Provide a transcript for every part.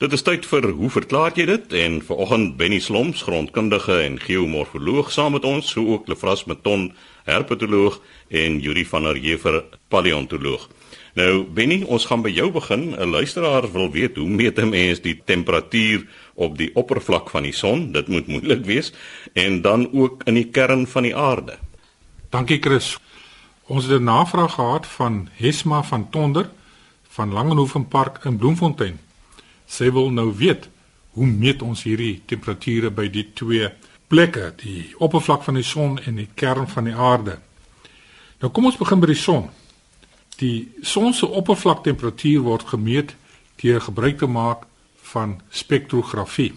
Dit is tyd vir hoe verklaar jy dit? En vanoggend Benny Sloms, grondkundige en geomorfoloog saam met ons, so ook Lefras Meton, herpetoloog en Yuri van der Jever, paleontoloog. Nou Benny, ons gaan by jou begin. 'n Luisteraar wil weet hoe meet 'n mens die temperatuur op die oppervlak van die son? Dit moet moeilik wees en dan ook in die kern van die aarde. Dankie Chris. Ons het 'n navraag gehad van Hesma van Tonder van Langenhoven Park in Bloemfontein. Sy wil nou weet hoe meet ons hierdie temperature by die twee plekke, die oppervlak van die son en die kern van die aarde. Nou kom ons begin by die son. Die son se oppervlaktemperatuur word gemeet deur gebruik te maak van spektrografie.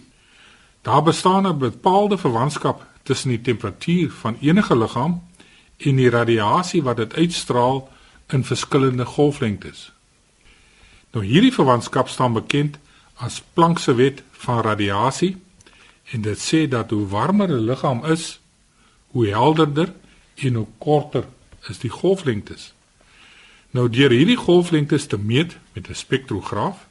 Daar bestaan 'n bepaalde verwantskap tussen die temperatuur van enige liggaam en die radiasie wat dit uitstraal in verskillende golflengtes. Nou hierdie verwantskap staan bekend as Planck se wet van radiasie en dit sê dat hoe warmer 'n liggaam is, hoe helderder en hoe korter is die golflengtes. Nou deur hierdie golflengtes te meet met 'n spektrograaf,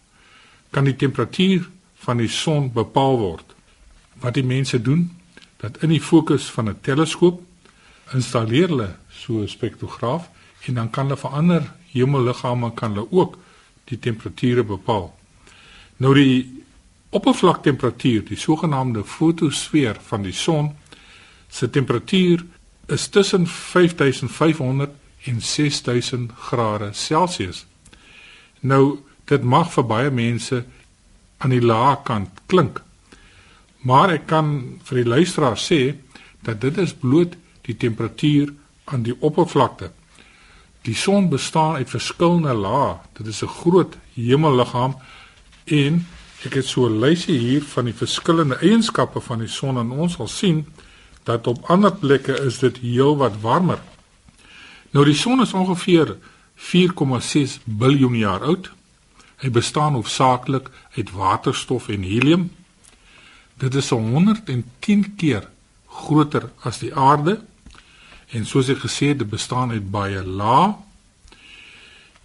kan die temperatuur van die son bepaal word. Wat die mense doen, dat in die fokus van 'n teleskoop installeer hulle so 'n spektrograaf en dan kan hulle vir ander hemelliggame kan hulle ook die temperature bepaal. Nou die oppervlaktemperatuur, die sogenaamde fotosfeer van die son se temperatuur is tussen 5500 en 6000 grade Celsius. Nou dit mag vir baie mense aan die lae kant klink. Maar ek kan vir die luisteraar sê dat dit is bloot die temperatuur aan die oppervlakte. Die son bestaan uit verskillende lae. Dit is 'n groot hemelliggaam En ek het so 'n lysie hier van die verskillende eienskappe van die son en ons sal sien dat op ander plekke is dit heelwat warmer. Nou die son is ongeveer 4,6 miljard jaar oud. Hy bestaan hoofsaaklik uit waterstof en helium. Dit is 110 keer groter as die aarde. En soos ek gesê het, dit bestaan uit baie lae.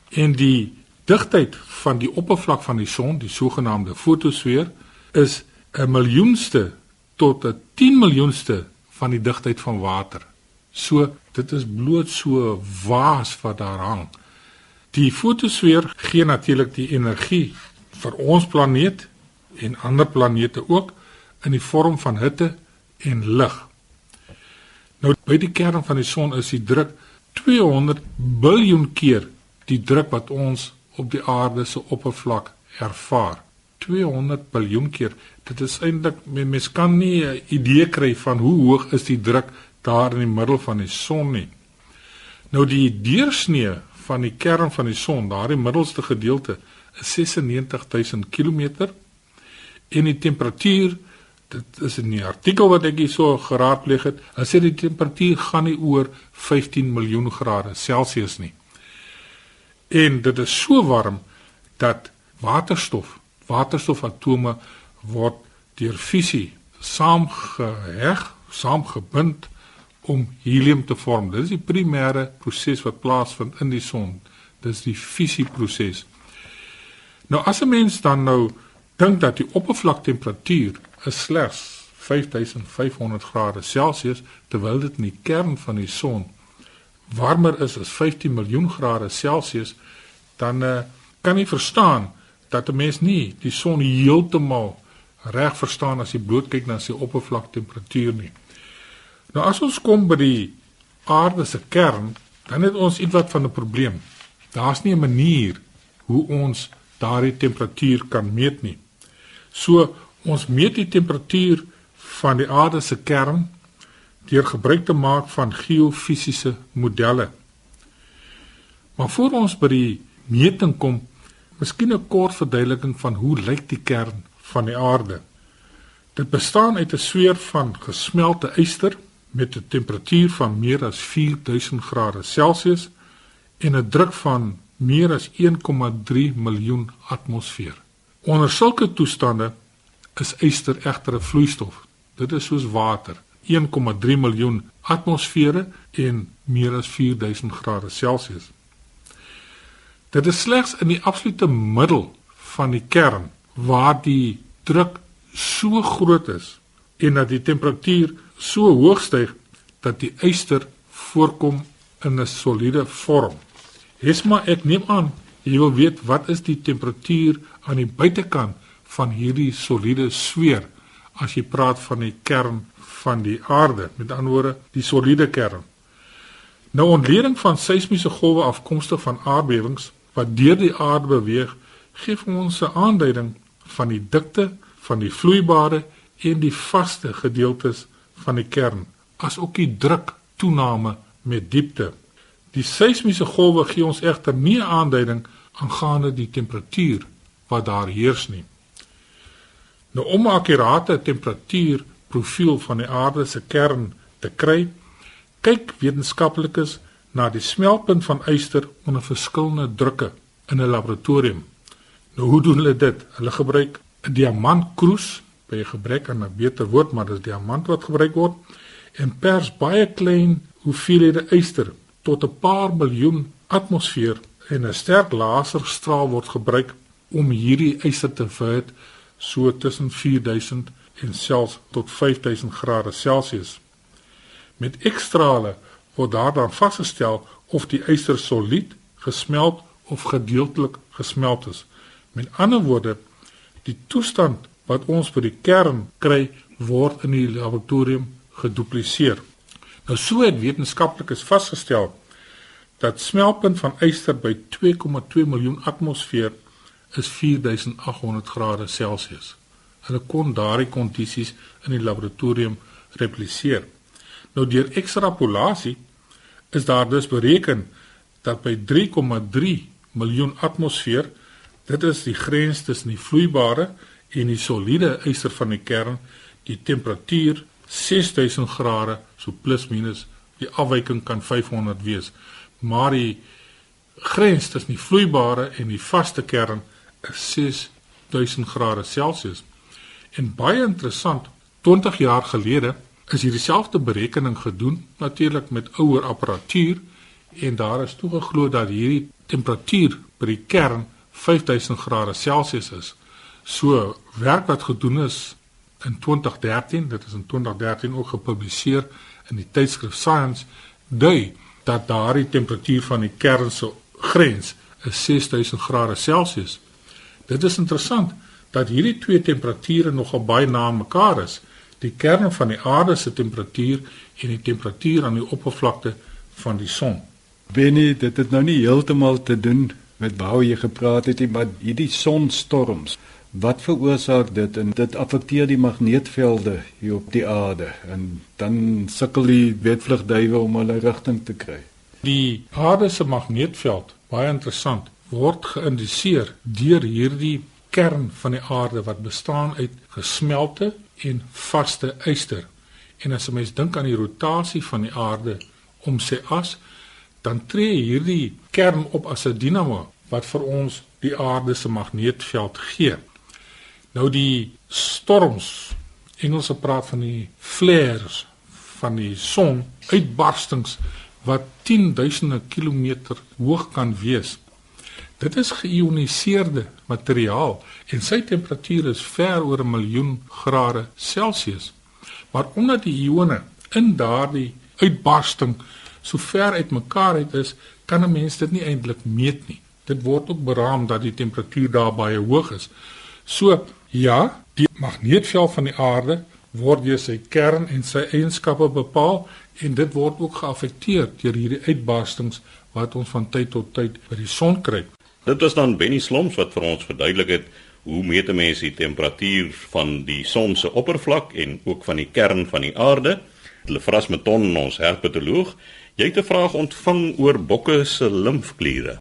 En die digtheid van die oppervlak van die son, die sogenaamde fotosfeer, is 'n miljoenste tot 'n 10 miljoenste van die digtheid van water. So, dit is bloot so waas wat daar hang. Die fotosfeer gee natuurlik die energie vir ons planeet en ander planete ook in die vorm van hitte en lig. Nou by die kern van die son is die druk 200 biljoen keer die druk wat ons op die aarde se oppervlak ervaar. 200 biljoen keer. Dit is eintlik mens kan nie 'n idee kry van hoe hoog is die druk daar in die middel van die son nie. Nou die deursnee van die kern van die son, daardie middelste gedeelte, is 96000 km en die temperatuur dit is die artikel wat ek hierso geraadpleeg het, hulle sê die temperatuur gaan nie oor 15 miljoen grade Celsius nie. En dit is so warm dat waterstof, waterstofatome word deur fisie saamgeheg, saamgebind om helium te vorm. Dit is die primêre proses wat plaasvind in die son. Dis die fisieproses. Nou as 'n mens dan nou dink dat die oppervlaktemperatuur is slegs 5500 grade Celsius terwyl dit in die kern van die son warmer is as 15 miljoen grade Celsius, dan uh, kan jy verstaan dat 'n mens nie die son heeltemal reg verstaan as jy bloot kyk na sy oppervlaktemperatuur nie. Nou as ons kom by die aarde se kern, dan het ons ietwat van 'n probleem. Daar's nie 'n manier hoe ons daardie temperatuur kan meet nie. So ons meet die temperatuur van die aarde se kern deur gebruik te maak van geofisiese modelle. Maar voor ons by die meting kom, miskien 'n kort verduideliking van hoe lyk die kern van die aarde. Dit bestaan uit 'n sweer van gesmelte yster met 'n temperatuur van meer as 4000 grade Celsius en 'n druk van meer as 1,3 miljoen atmosfeer. Onder sulke toestande is yster egter 'n vloeistof. Dit is soos water. 1,3 miljoen atmosfere en meer as 4000 grade Celsius. Dit is slegs in die absolute middel van die kern waar die druk so groot is en dat die temperatuur so hoog styg dat die yster voorkom in 'n soliede vorm. Hesma, ek neem aan jy wil weet wat is die temperatuur aan die buitekant van hierdie soliede sweer as jy praat van die kern van die aarde, met ander woorde, die soliede kern. Nou ontleding van seismiese golwe afkomstig van aardbewings wat deur die aarde beweeg, gee ons 'n aanduiding van die dikte van die vloeibare en die vaste gedeeltes van die kern, asook die druk toename met diepte. Die seismiese golwe gee ons egter nie 'n aanduiding aangaande die temperatuur wat daar heers nie. Nou om 'n akkurate temperatuurprofiel van die aarde se kern te kry, kyk wetenskaplikes na die smeltpunt van yster onder verskillende drukke in 'n laboratorium. Nou hoe doen hulle dit? Hulle gebruik 'n diamantkroes, by gebrek aan 'n beter woord, maar dis diamant wat gebruik word en pers baie klein hoeveelhede yster tot 'n paar miljoen atmosfeer en 'n sterk laserstraal word gebruik om hierdie yster te verhit so tussen 4000 en selfs tot 5000 grade Celsius. Met ekstrale word daar dan vasgestel of die yster solied, gesmelt of gedeeltelik gesmelt is. Met ander woorde, die toestand wat ons by die kern kry, word in die laboratorium gedupliseer. Nou so het wetenskaplikes vasgestel dat smeltpunt van yster by 2,2 miljoen atmosfeer is 4800 grade Celsius. Hulle kon daardie kondisies in die laboratorium repliseer. Nou deur ekstrapolasie is daar dus bereken dat by 3,3 miljoen atmosfeer, dit is die grens tussen die vloeibare en die soliede yster van die kern, die temperatuur 6000 grade so plus minus die afwyking kan 500 wees. Maar die grens tussen die vloeibare en die vaste kern 6000 grade Celsius. En baie interessant, 20 jaar gelede is hierdie selfde berekening gedoen natuurlik met ouer apparatuur en daar is toegeglo dat hierdie temperatuur by die kern 5000 grade Celsius is. So werk wat gedoen is in 2013, dit is in 2013 ook gepubliseer in die tydskrif Science, dui dat daardie temperatuur van die kern se grens is 6000 grade Celsius. Dit is interessant dat hierdie twee temperature nogal baie na mekaar is. Die kern van die aarde se temperatuur en die temperatuur aan die oppervlakte van die son. Benny, dit het nou nie heeltemal te doen met waar jy gepraat het nie, maar hierdie sonstorms, wat veroorsaak dit en dit affekteer die magneetvelde hier op die aarde en dan sukkel die wetvlugduwe om hulle rigting te kry. Die aarde se magneetveld, baie interessant word geïndiseer deur hierdie kern van die aarde wat bestaan uit gesmelte en vaste yster. En as 'n mens dink aan die rotasie van die aarde om sy as, dan tree hierdie kern op as 'n dinamo wat vir ons die aarde se magneetveld gee. Nou die storms, Engelse praat van die flares van die son, uitbarstings wat 10000 km hoog kan wees Dit is geioniseerde materiaal en sy temperatuur is ver oor 'n miljoen grade Celsius. Maar omdat die ione in daardie uitbarsting so ver uitmekaar uit is, kan 'n mens dit nie eintlik meet nie. Dit word ook beraam dat die temperatuur daar baie hoog is. So ja, die magneetveld van die aarde word deur sy kern en sy eienskappe bepaal en dit word ook geaffekteer deur hierdie uitbarstings wat ons van tyd tot tyd by die son kry. Dit was dan Benny Sloms wat vir ons verduidelik het hoe meet 'n mens die temperatuur van die son se oppervlak en ook van die kern van die aarde. Hulle vras met ton ons herpetoloog. Jy het 'n vraag ontvang oor bokke se limfkliere.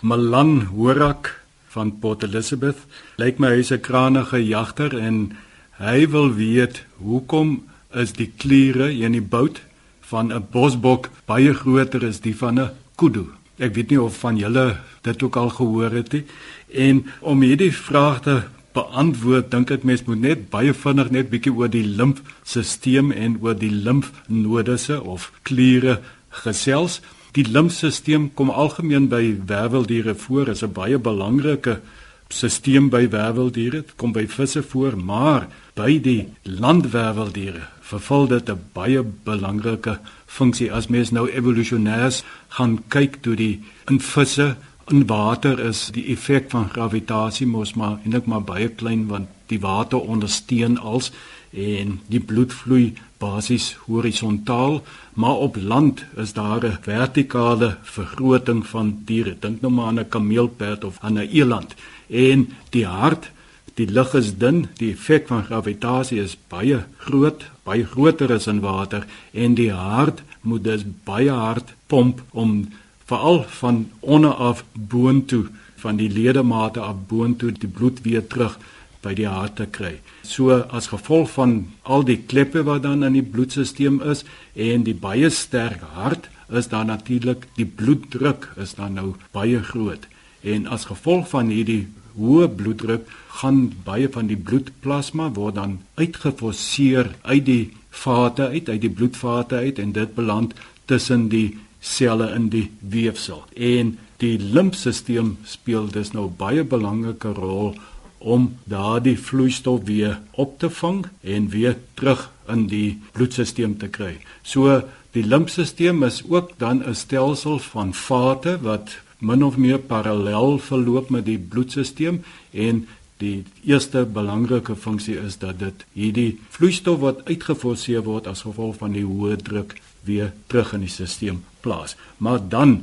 Malan Horak van Port Elizabeth lyk my hy's 'n kranige jagter en hy wil weet hoekom is die kliere in die bout van 'n bosbok baie groter as die van 'n kudu? Ek weet nie of van julle dit ook al gehoor het nie. En om hierdie vraag te beantwoord, dink ek mens moet net baie vinnig net bietjie oor die limfstelsel en oor die limfnodusse of kliere gesels. Die limfstelsel kom algemeen by werveldiere voor as 'n baie belangrike stelsel by werveldiere, dit kom by visse voor, maar by die landwerveldiere vervul dit 'n baie belangrike funksie as mens nou evolusionêrs gaan kyk toe die in visse in water is. Die effek van gravitasie mos maar eintlik maar baie klein want die water ondersteun als en die bloed vloei basies horisontaal maar op land is daar 'n vertikale vergroting van diere. Dink nou maar aan 'n kameelperd of aan 'n eland en die hart die lug is dun die effek van gravitasie is baie groot baie groter as in water. En die hart moet dus baie hard pomp om veral van onder af boontoe van die ledemate af boontoe die bloed weer terug by die hart te kry. So as gevolg van al die kleppe wat dan in die bloedstelsel is en die baie sterk hart is daar natuurlik die bloeddruk is dan nou baie groot. En as gevolg van hierdie hoë bloeddruk gaan baie van die bloedplasma word dan uitgeforseer uit die vate uit uit die bloedvate uit en dit beland tussen die selle in die weefsel. En die limfstelsel speel dus nou baie belangrike rol om daardie vloeistof weer op te vang en weer terug in die bloedstelsel te kry. So die limfstelsel is ook dan 'n stelsel van vate wat min of meer parallel verloop met die bloedstelsel en die eerste belangrike funksie is dat dit hierdie vloeistof wat uitgeforseer word as gevolg van die hoë druk weer terug in die stelsel plaas. Maar dan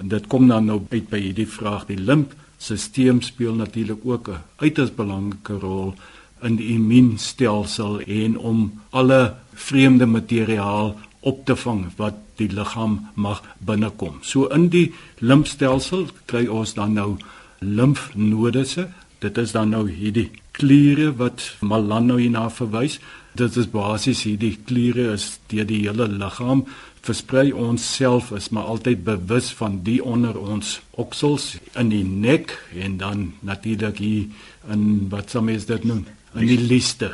en dit kom dan nou uit by hierdie vraag die limfstelsel speel natuurlik ook 'n uiters belangrike rol in die immuunstelsel en om alle vreemde materiaal op te vang wat die liggaam mag binnekom. So in die limfstelsel kry ons dan nou limfnodusse. Dit is dan nou hierdie kliere wat Malan nou hierna verwys. Dit is basies hierdie kliere is deur die hele liggaam versprei. Ons self is maar altyd bewus van die onder ons oksels in die nek en dan natuurlik hier in wat sou mens dit noem? In die liste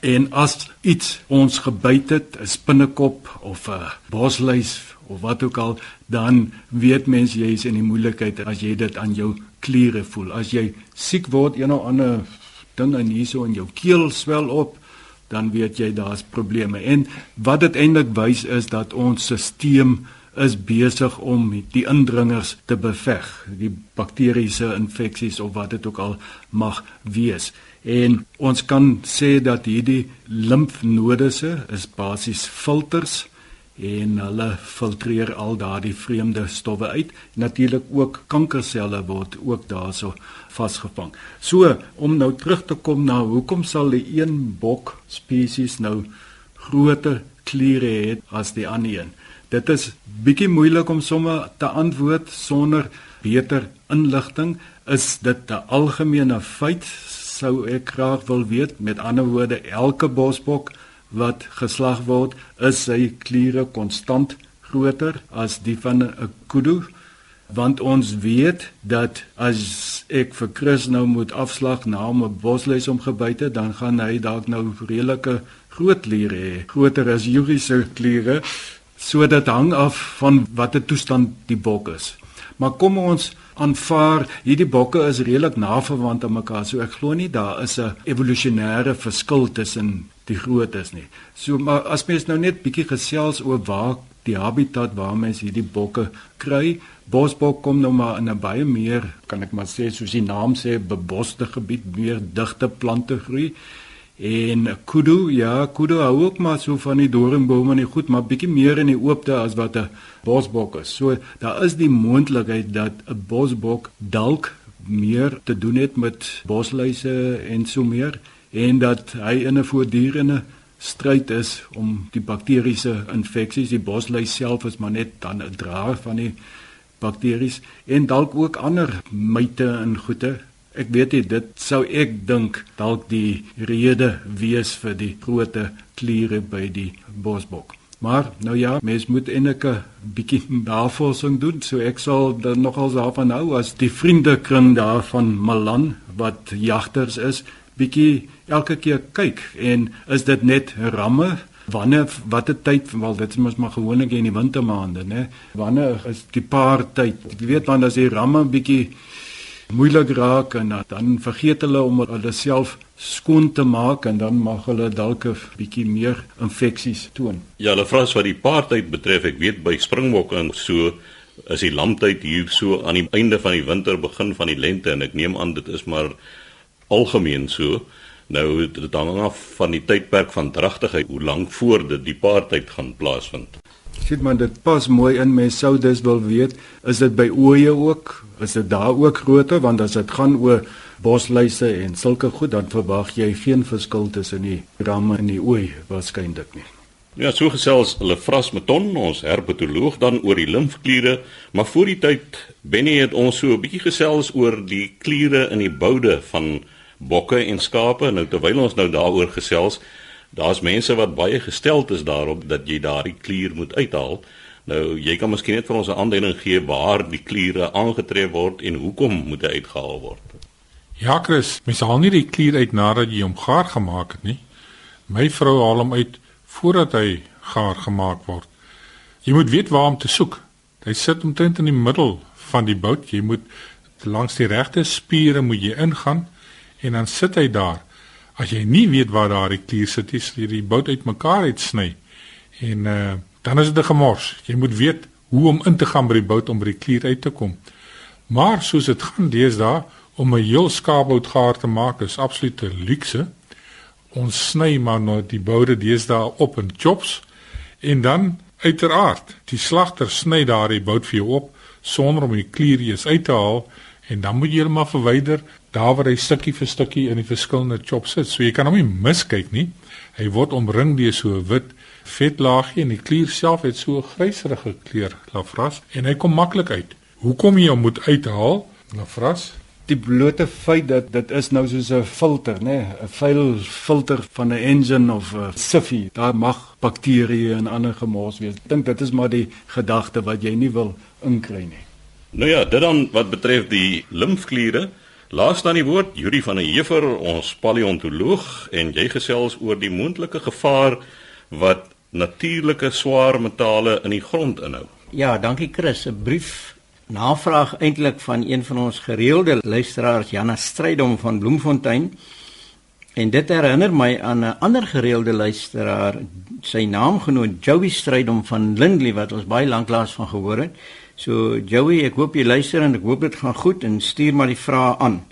en as iets ons gebyt het 'n spinnekop of 'n bosluis of wat ook al dan weet mens jy is in die moeilikheid as jy dit aan jou kliere voel as jy siek word een of ander ding in hierso in jou keel swel op dan weet jy daar's probleme. En wat dit eintlik wys is dat ons stelsel is besig om die indringers te beveg, die bakteriese infeksies of wat dit ook al mag wees. En ons kan sê dat hierdie limfnodusse is basies filters en hulle filtreer al daardie vreemde stowwe uit. Natuurlik ook kankerselle word ook daarso vasgevang. So om nou terug te kom na hoekom sal die een bok spesies nou groter kliere hê as die ander een? Dit is bietjie moeilik om sommer te antwoord sonder beter inligting. Is dit 'n algemene feit? Sou ek graag wil weet. Met ander woorde, elke bosbok wat geslag word, is sy kliere konstant groter as die van 'n kudu want ons weet dat as ek vir Chris nou moet afslag na 'n bosluis omgebyt het, dan gaan hy dalk nou redelike groot kliere hê, groter as Yuri se kliere. So dit hang af van watter toestand die bok is. Maar kom ons aanvaar hierdie bokke is redelik na verwant aan mekaar. So ek glo nie daar is 'n evolusionêre verskil tussen die grootes nie. So maar as mens nou net bietjie gesels oor waar die habitat waar mens hierdie bokke kry, bosbok kom nou maar in 'n baie meer, kan ek maar sê soos die naam sê, beboste gebied, meer digte plante groei. En kudu, ja, kudu hou ook maar so van die doringbome en goed, maar bietjie meer in die oopte as wat 'n bosbok is. So daar is die moontlikheid dat 'n bosbok dalk meer te doen het met bosluise en so meer en dat hy in 'n voortdurende stryd is om die bakteriese infeksies, die bosluis self is maar net dan 'n draer van die bakteries en dalk ook ander myte en goeie Ek weet nie dit sou ek dink dalk die rede wees vir die groot kliere by die bosbok. Maar nou ja, mens moet 'n bietjie navorsing doen, so ek sal dan nogal daarvan hou as die vriendekring daar van Malan wat jagters is, bietjie elke keer kyk. En is dit net ramme? Wanneer watter tyd? Wel dit is mos maar gewoonlik in die wintermaande nê wanneer is die paar tyd jy weet wanneer as die ramme bietjie moeilik raak en dan vergeet hulle om hulle self skoon te maak en dan mag hulle dalk 'n bietjie meer infeksies toon. Ja, hulle vra wat die paartyd betref, ek weet by springbokke en so is die lamtyd hier so aan die einde van die winter begin van die lente en ek neem aan dit is maar algemeen so. Nou dit hang af van die tydperk van dragtigheid hoe lank voor dit die paartyd gaan plaasvind. Sien man, dit pas mooi in. Mens sou dus wil weet, is dit by oeye ook? Is dit daar ook groter want as dit gaan oor bosluise en sulke goed, dan verwag jy geen verskil tussen die ramme en die ooi waarskynlik nie. Ja, so gesels hulle vras meton ons herpetoloog dan oor die limfkliere, maar voor die tyd Benny het ons so 'n bietjie gesels oor die kliere in die boude van bokke en skape. Nou terwyl ons nou daaroor gesels, daar's mense wat baie gesteld is daarop dat jy daardie klier moet uithaal. Nou jy kan miskien net vir ons 'n aanduiding gee waar die kliere aangetref word en hoekom moet hy uitgehaal word. Ja, Chris, mens haal nie die klier uit nadat jy hom gaar gemaak het nie. My vrou haal hom uit voordat hy gaar gemaak word. Jy moet weet waar om te soek. Hy sit omtrent in die middel van die bout. Jy moet langs die regte spiere moet jy ingaan en dan sit hy daar. As jy nie weet waar daardie klier sit sal jy die bout uitmekaar uitsny. En uh dan is dit 'n gemors. Jy moet weet hoe om in te gaan by die bout om by die klier uit te kom. Maar soos dit gaan deesdae om 'n heel skaapbout gaar te maak is absolute luukse. Ons sny maar nou die boude deesdae op in chops en dan uiteraard die slagter sny daardie bout vir jou op sonder om die klier eers uit te haal en dan moet jy hom maar verwyder daar waar hy stukkie vir stukkie in die verskillende chops sit. So jy kan hom nie miskyk nie. Hy word omring deur so 'n wit vetlaagie en die klier self het so 'n gryserige kleur, lafras, en hy kom maklik uit. Hoekom jy hom moet uithaal? Lafras die blote feit dat dit is nou soos 'n filter, nê, 'n vuil filter van 'n engine of 'n siffie. Daar mag bakterieë en ander gemors wees. Ek dink dit is maar die gedagte wat jy nie wil inkry nie. Nou ja, dit dan wat betref die limfkliere, laas dan die woord Yuri van der Heever, ons paleontoloog en jy gesels oor die moontlike gevaar wat natuurlike swaar metale in die grond inhou. Ja, dankie Chris, 'n brief navraag eintlik van een van ons gereelde luisteraars Janna Strydom van Bloemfontein. En dit herinner my aan 'n ander gereelde luisteraar, sy naamgenoot Joey Strydom van Lindley wat ons baie lanklaas van gehoor het. So Joey, ek hoop jy luister en ek hoop dit gaan goed en stuur maar die vrae aan.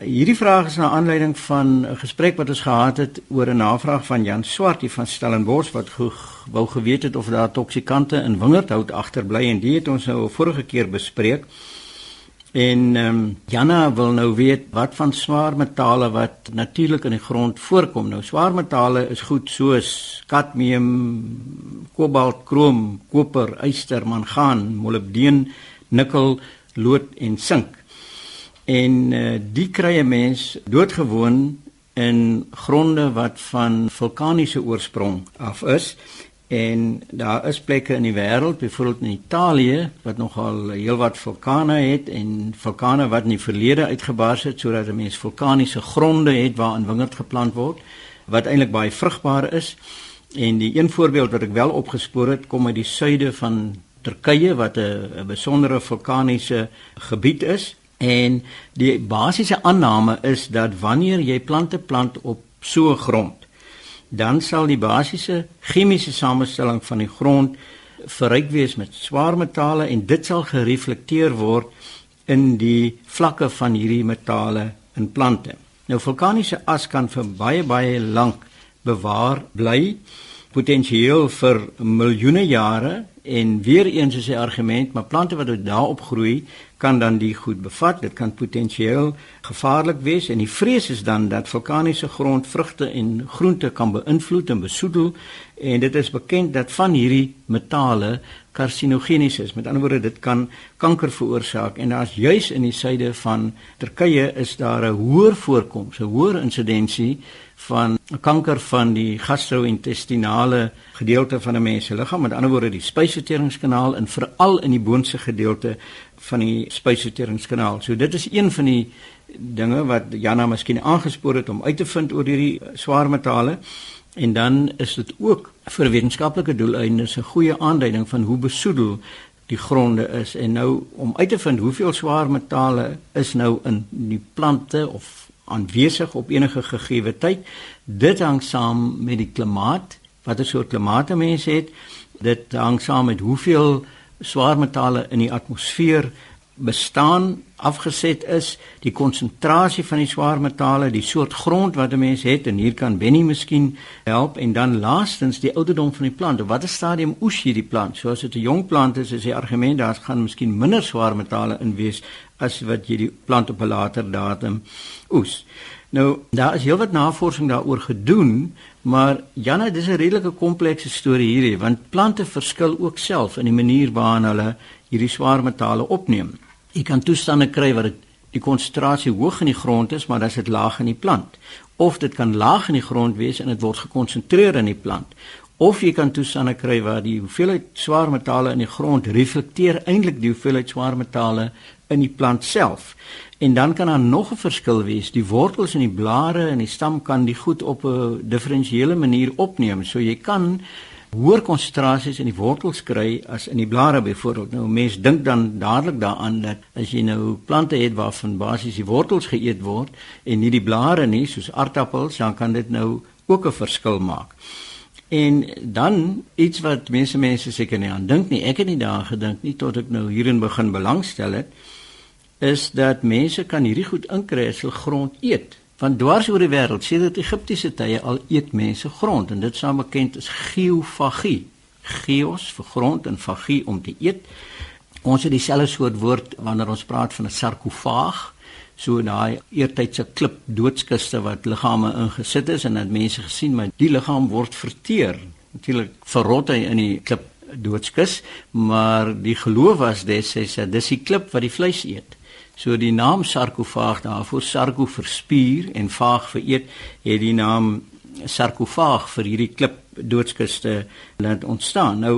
Hierdie vraag is na aanleiding van 'n gesprek wat ons gehad het oor 'n navraag van Jan Swart hier van Stellenbosch wat wou geweet het of daar toksikante in wingerdhout agterbly en dit het ons nou vorige keer bespreek. En ehm um, Janna wil nou weet wat van swaar metale wat natuurlik in die grond voorkom. Nou swaar metale is goed soos kadmium, kobalt, krom, koper, yster, mangaan, molibdeen, nikkel, lood en sink. En uh, die kry 'n mens doodgewoon in gronde wat van vulkaniese oorsprong af is en daar is plekke in die wêreld, byvoorbeeld in Italië wat nogal heelwat vulkane het en vulkane wat in die verlede uitgebars het sodat 'n mens vulkaniese gronde het waarin wingerd geplant word wat eintlik baie vrugbaar is. En die een voorbeeld wat ek wel opgespoor het, kom uit die suide van Turkye wat 'n besondere vulkaniese gebied is En die basiese aanname is dat wanneer jy plante plant op so 'n grond, dan sal die basiese chemiese samestelling van die grond verryk wees met swaar metale en dit sal gereflekteer word in die vlakke van hierdie metale in plante. Nou vulkaniese as kan vir baie baie lank bewaar bly potensieel vir miljoene jare en weer eens is die argument maar plante wat daarop groei kan dan die goed bevat. Dit kan potensieel gevaarlik wees en die vrees is dan dat vulkaniese grond vrugte en groente kan beïnvloed en besoedel en dit is bekend dat van hierdie metale karsinogenies is. Met ander woorde, dit kan kanker veroorsaak en daar's juis in die suide van Turkye is daar 'n hoër voorkoms, 'n hoër insidensie van kanker van die gastro-intestinale gedeelte van 'n mens se liggaam, met ander woorde die spysverteringskanaal en veral in die boonste gedeelte van die spysverteringskanaal. So dit is een van die dinge wat Janna miskien aangespoor het om uit te vind oor hierdie swaar metale. En dan is dit ook vir wetenskaplike doeleindes 'n goeie aanduiding van hoe besoedel die gronde is en nou om uit te vind hoeveel swaar metale is nou in die plante of aanwesig op enige gegee tyd. Dit hang saam met die klimaat watter soort klimaat 'n mens het. Dit hang saam met hoeveel swaar metale in die atmosfeer bestaan afgeset is. Die konsentrasie van die swaar metale die soort grond wat 'n mens het en hier kan Benny miskien help. En dan laastens die ouderdom van die plant. Watter stadium oes hierdie plant? Soos dit 'n jong plant is is die argument daar gaan miskien minder swaar metale in wees as wat jy die plant op 'n later datum oes nou daar is heelwat navorsing daaroor gedoen maar Janne dis 'n redelike komplekse storie hierdie want plante verskil ook self in die manier waarna hulle hierdie swaar metale opneem Jy kan toestande kry waar dit die konsentrasie hoog in die grond is, maar dit is laag in die plant. Of dit kan laag in die grond wees en dit word gekonsentreer in die plant. Of jy kan toestande kry waar die hoeveelheid swaar metale in die grond reflekteer eintlik die hoeveelheid swaar metale in die plant self. En dan kan daar nog 'n verskil wees. Die wortels en die blare en die stam kan die goed op 'n diferensiële manier opneem. So jy kan hoër konsentrasies in die wortels kry as in die blare byvoorbeeld. Nou mense dink dan dadelik daaraan dat as jy nou plante het waarvan basies die wortels geëet word en nie die blare nie, soos aardappels, dan kan dit nou ook 'n verskil maak. En dan iets wat mense mense seker nie aan dink nie. Ek het nie daaraan gedink nie tot ek nou hierin begin belangstel het is dat mense kan hierdie goed inkry as hulle grond eet. Want dwars oor die wêreld, sedert Egiptiese tye al eet mense grond en dit staan bekend as geofagie. Geos vir grond en fagie om te eet. Ons het dieselfde soort woord wanneer ons praat van 'n sarkofaag, so daai eertydse klip doodskiste wat liggame ingesit is en dat mense gesien maar die liggaam word verteer. Natuurlik verrot hy in die klip doodskis, maar die geloof was destyds dat dis die klip wat die vleis eet. So die naam sarkofaag daarvoor sarko vir spier en vaag vir eet het die naam sarkofaag vir hierdie klip doodskiste laat ontstaan. Nou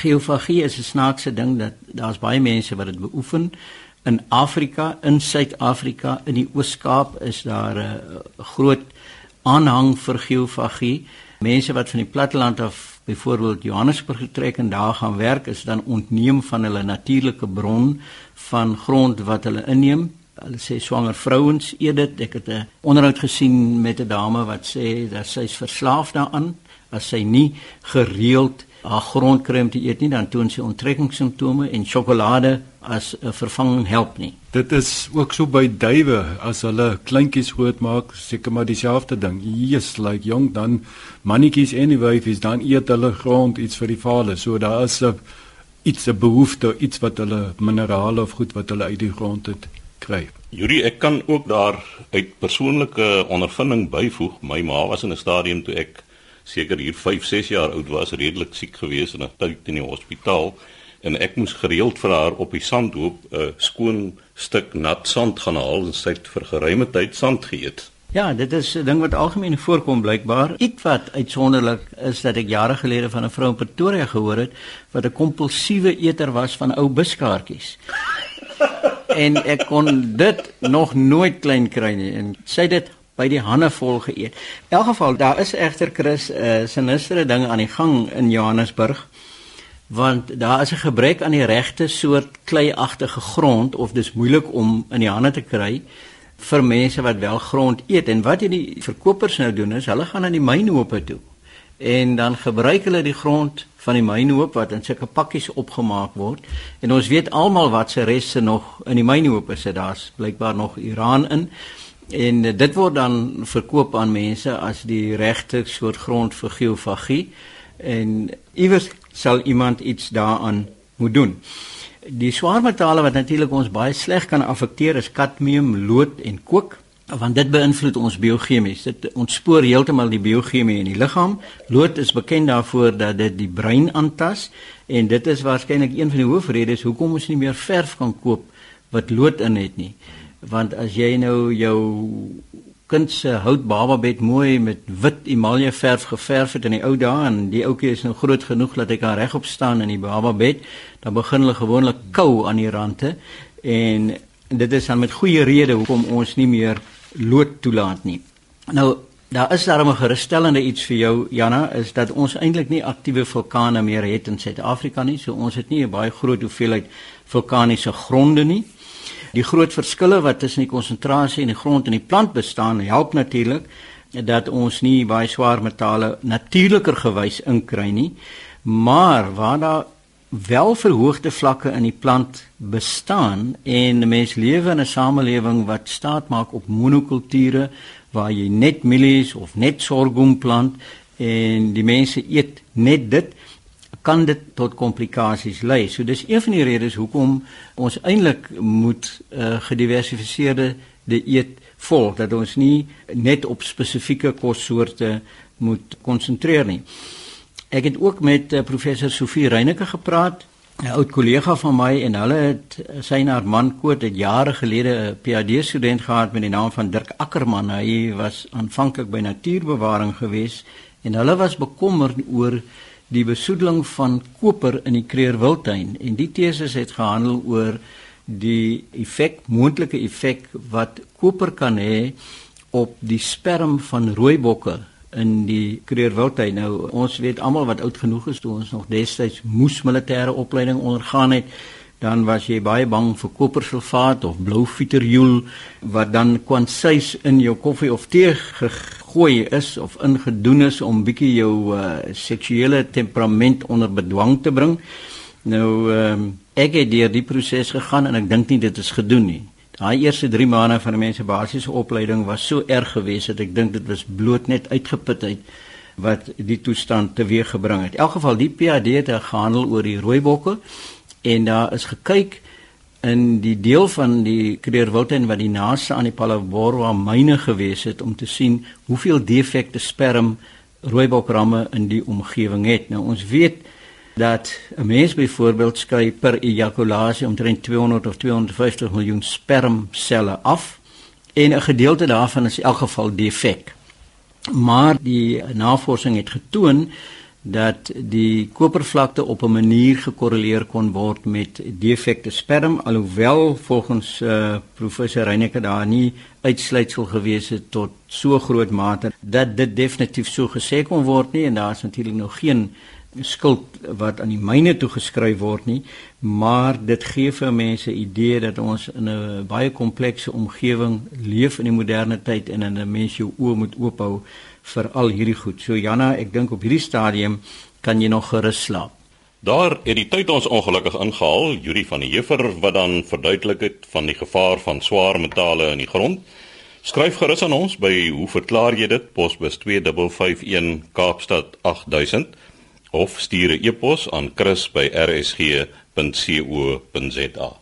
geofagie is 'n snaakse ding dat daar's baie mense wat dit beoefen in Afrika, in Suid-Afrika, in die Oos-Kaap is daar 'n groot aanhang vir geofagie. Mense wat van die platteland af byvoorbeeld Johannesburg getrek en daar gaan werk is dan ontneem van hulle natuurlike bron van grond wat hulle inneem. Hulle sê swanger vrouens eet dit. Ek het 'n onderhoud gesien met 'n dame wat sê dat sy is verslaaf daaraan as sy nie gereeld haar grond kry om te eet nie, dan toon sy onttrekkingssimptome en sjokolade as 'n vervanging help nie. Dit is ook so by duwe as hulle kleintjies groot maak, seker maar dieselfde ding. Jesus, like jong dan mannetjies anyway, is dan eet hulle grond iets vir die vader. So daar is 'n iets 'n behoefte, iets wat hulle minerale of goed wat hulle uit die grond het kry. Yuri, ek kan ook daar uit persoonlike ondervinding byvoeg. My ma was in 'n stadium toe ek seker hier 5, 6 jaar oud was, redelik siek gewees en 'n tyd in die hospitaal en ek moes gereeld vir haar op die sandhoop 'n skoon stuk nat sand gaan haal en sy het vir geruime tyd sand geëet. Ja, dit is 'n ding wat algemeen voorkom blykbaar. Iets wat uitsonderlik is dat ek jare gelede van 'n vrou in Pretoria gehoor het wat 'n kompulsiewe eter was van ou buskaartjies. en ek kon dit nog nooit klein kry nie en sy het dit by die hande vol geëet. In elk geval, daar is egter Chris 'n uh, sinistere ding aan die gang in Johannesburg want daar is 'n gebrek aan die regte soort kleiagtige grond of dis moeilik om in die hande te kry vir mense wat wel grond eet. En wat hierdie verkopers nou doen is hulle gaan na die mynhope toe. En dan gebruik hulle die grond van die mynhoop wat in sulke pakkies opgemaak word. En ons weet almal wat se reste nog in die mynhope sit. Daar's blykbaar nog Iran in en dit word dan verkoop aan mense as die regte soort grond vir geofagie en iewers sal iemand iets daaraan moet doen Die swaar metale wat natuurlik ons baie sleg kan affekteer is kadmium, lood en kook want dit beïnvloed ons biochemies. Dit ontspoor heeltemal die biochemie in die liggaam. Lood is bekend daarvoor dat dit die brein aantas en dit is waarskynlik een van die hoofredes hoekom ons nie meer verf kan koop wat lood in het nie. Want as jy nou jou kind se hout bababed mooi met wit emalje verf geverf het in die ou dae en die ouetjie is nou groot genoeg dat hy kan regop staan in die bababed, dan begin hulle gewoonlik kou aan die rande en dit is dan met goeie rede hoekom ons nie meer lood toelaat nie. Nou Daar is daar 'n gerusstellende iets vir jou Janna is dat ons eintlik nie aktiewe vulkane meer het in Suid-Afrika nie. So ons het nie 'n baie groot hoeveelheid vulkaniese gronde nie. Die groot verskille wat tussen die konsentrasie in die grond en die plant bestaan, help natuurlik dat ons nie baie swaar metale natuurliker gewys inkry nie. Maar waar daar wel verhoogde vlakke in die plant bestaan en mens lewe in 'n samelewing wat staat maak op monokulture waar jy net mielies of net sorghum plant en die mense eet net dit kan dit tot komplikasies lei. So dis een van die redes hoekom ons eintlik moet 'n uh, gediversifiseerde dieet volg dat ons nie net op spesifieke kossoorte moet konsentreer nie. Ek het ook met uh, professor Sofie Reyneke gepraat, 'n oud kollega van my en hulle het eh, sy en haar man Koot het jare gelede 'n PhD student gehad met die naam van Dirk Ackerman. Hy was aanvanklik by natuurbewaring gewees en hulle was bekommerd oor die besoedeling van koper in die kreerwiltuin en die teses het gehandel oor die effek moontlike effek wat koper kan hê op die sperm van rooibokke in die Kreerwildtuin. Nou ons weet almal wat oud genoeg is toe ons nog destyds moes militêre opleiding ondergaan het, dan was jy baie bang vir kopersulfaat of blou fieterjoel wat dan kwansuis in jou koffie of tee gegooi is of ingedoen is om bietjie jou uh, seksuele temperament onder bedwang te bring. Nou um, ek het deur die proses gegaan en ek dink nie dit is gedoen nie. Daai eerste 3 maande van 'n mens se basiese opleiding was so erg geweest dat ek dink dit was bloot net uitgeputheid wat die toestand teweeggebring het. In elk geval die PhD het gehandel oor die rooibokke en daar is gekyk in die deel van die Kreerwiltuin wat die naaste aan die Palabora myne gewees het om te sien hoeveel defekte sperm rooibokramme in die omgewing het. Nou ons weet dat 'n mens byvoorbeeld skei per ejakulasie omtrent 200 of 250 miljoen spermselle af en 'n gedeelte daarvan is in elk geval defek. Maar die navorsing het getoon dat die kopervlakte op 'n manier gekorreleer kon word met defekte sperm alhoewel volgens uh, professor Reyneke daar nie uitsluitsel gewees het tot so groot mate dat dit definitief so gesê kon word nie. En daar is natuurlik nog geen skuld wat aan die myne toegeskryf word nie, maar dit gee vir mense 'n idee dat ons in 'n baie komplekse omgewing leef in die moderne tyd en in 'n mens jou oë moet oophou vir al hierdie goed. So Janna, ek dink op hierdie stadium kan jy nog gerus slaap. Daar het die tyd ons ongelukkig ingehaal, Juri van die Heever wat dan verduidelik het van die gevaar van swaar metale in die grond. Skryf gerus aan ons by hoe verklaar jy dit? Posbus 2551 Kaapstad 8000 of stuur 'n e-pos aan chris@rsg.co.za